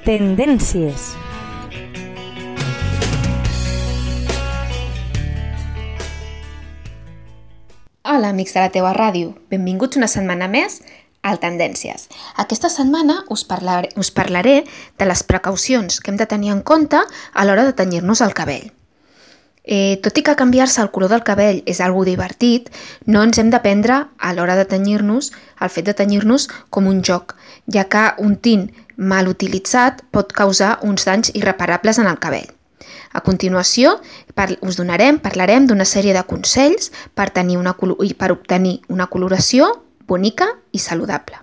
Tendències. Hola, amics de la teua ràdio. Benvinguts una setmana més al Tendències. Aquesta setmana us parlaré, us parlaré de les precaucions que hem de tenir en compte a l'hora de tenyir-nos el cabell. Eh, tot i que canviar-se el color del cabell és algo divertit, no ens hem de prendre a l'hora de tenyir-nos el fet de tenyir-nos com un joc, ja que un tint mal utilitzat pot causar uns danys irreparables en el cabell. A continuació, us donarem, parlarem d'una sèrie de consells per, tenir una, i per obtenir una coloració bonica i saludable.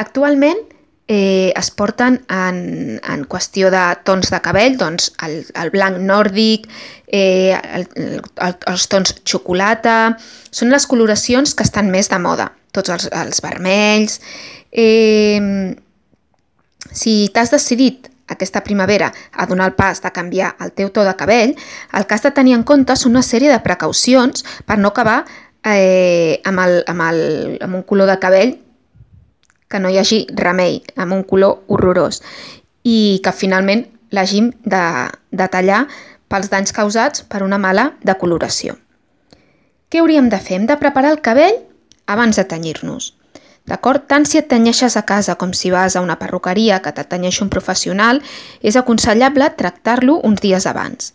Actualment eh, es porten en, en qüestió de tons de cabell, doncs el, el blanc nòrdic, eh, el, el, els tons xocolata, són les coloracions que estan més de moda, tots els, els vermells. Eh, si t'has decidit aquesta primavera a donar el pas de canviar el teu to de cabell, el que has de tenir en compte són una sèrie de precaucions per no acabar eh, amb, el, amb, el, amb un color de cabell que no hi hagi remei, amb un color horrorós i que finalment l'hàgim de, de tallar pels danys causats per una mala decoloració. Què hauríem de fer? Hem de preparar el cabell abans de tenyir-nos. D'acord? Tant si et tenyeixes a casa com si vas a una perruqueria que t'atanyeixi un professional, és aconsellable tractar-lo uns dies abans.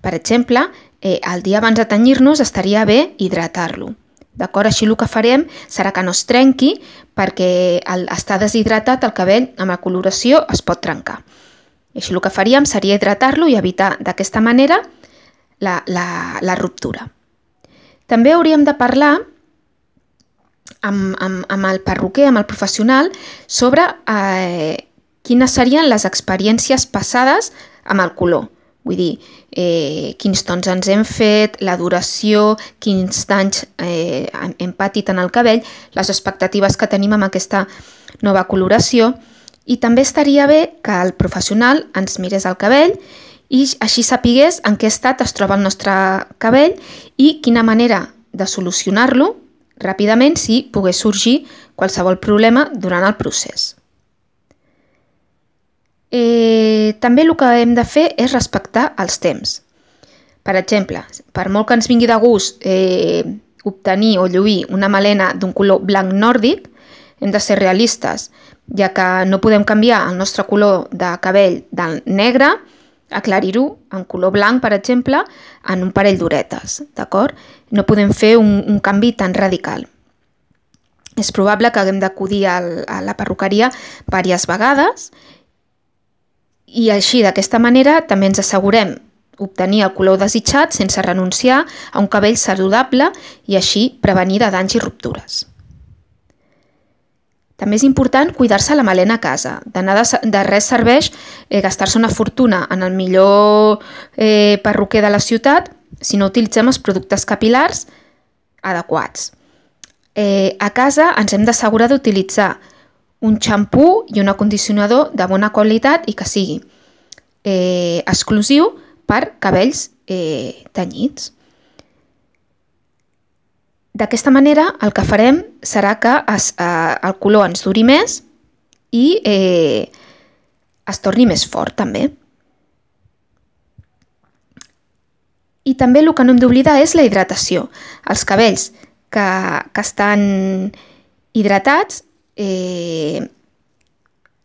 Per exemple, eh, el dia abans de tenyir-nos estaria bé hidratar-lo. D'acord? Així el que farem serà que no es trenqui perquè al estar deshidratat el cabell amb la coloració es pot trencar. Així el que faríem seria hidratar-lo i evitar d'aquesta manera la, la, la ruptura. També hauríem de parlar amb, amb, amb el perruquer, amb el professional, sobre eh, quines serien les experiències passades amb el color. Vull dir, eh, quins tons ens hem fet, la duració, quins danys eh, hem patit en el cabell, les expectatives que tenim amb aquesta nova coloració i també estaria bé que el professional ens mirés el cabell i així sapigués en què estat es troba el nostre cabell i quina manera de solucionar-lo ràpidament si pogués sorgir qualsevol problema durant el procés. Eh, també el que hem de fer és respectar els temps. Per exemple, per molt que ens vingui de gust eh, obtenir o lluir una melena d'un color blanc nòrdic, hem de ser realistes, ja que no podem canviar el nostre color de cabell del negre aclarir-ho en color blanc, per exemple, en un parell d'horetes, d'acord? No podem fer un, un canvi tan radical. És probable que haguem d'acudir a la perruqueria diverses vegades i així, d'aquesta manera, també ens assegurem obtenir el color desitjat sense renunciar a un cabell saludable i així prevenir de danys i ruptures. També és important cuidar-se la melena a casa. De, nada, de res serveix eh, gastar-se una fortuna en el millor eh, perruquer de la ciutat si no utilitzem els productes capilars adequats. Eh, a casa ens hem d'assegurar d'utilitzar un xampú i un acondicionador de bona qualitat i que sigui eh, exclusiu per cabells eh, tenyits. D'aquesta manera el que farem serà que es, eh, el color ens duri més i eh, es torni més fort també. I també el que no hem d'oblidar és la hidratació. Els cabells que, que estan hidratats eh,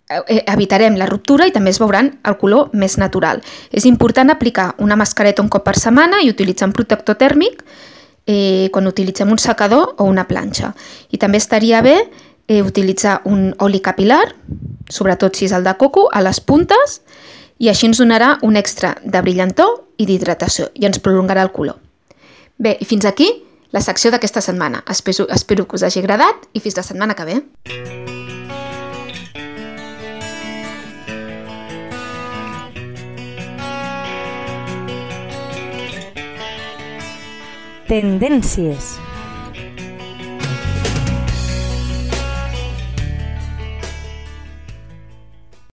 evitarem la ruptura i també es veuran el color més natural. És important aplicar una mascareta un cop per setmana i utilitzar un protector tèrmic eh, quan utilitzem un secador o una planxa. I també estaria bé eh, utilitzar un oli capilar, sobretot si és el de coco, a les puntes i així ens donarà un extra de brillantor i d'hidratació i ens prolongarà el color. Bé, i fins aquí la secció d'aquesta setmana. Espero, espero que us hagi agradat i fins la setmana que ve. Tendències.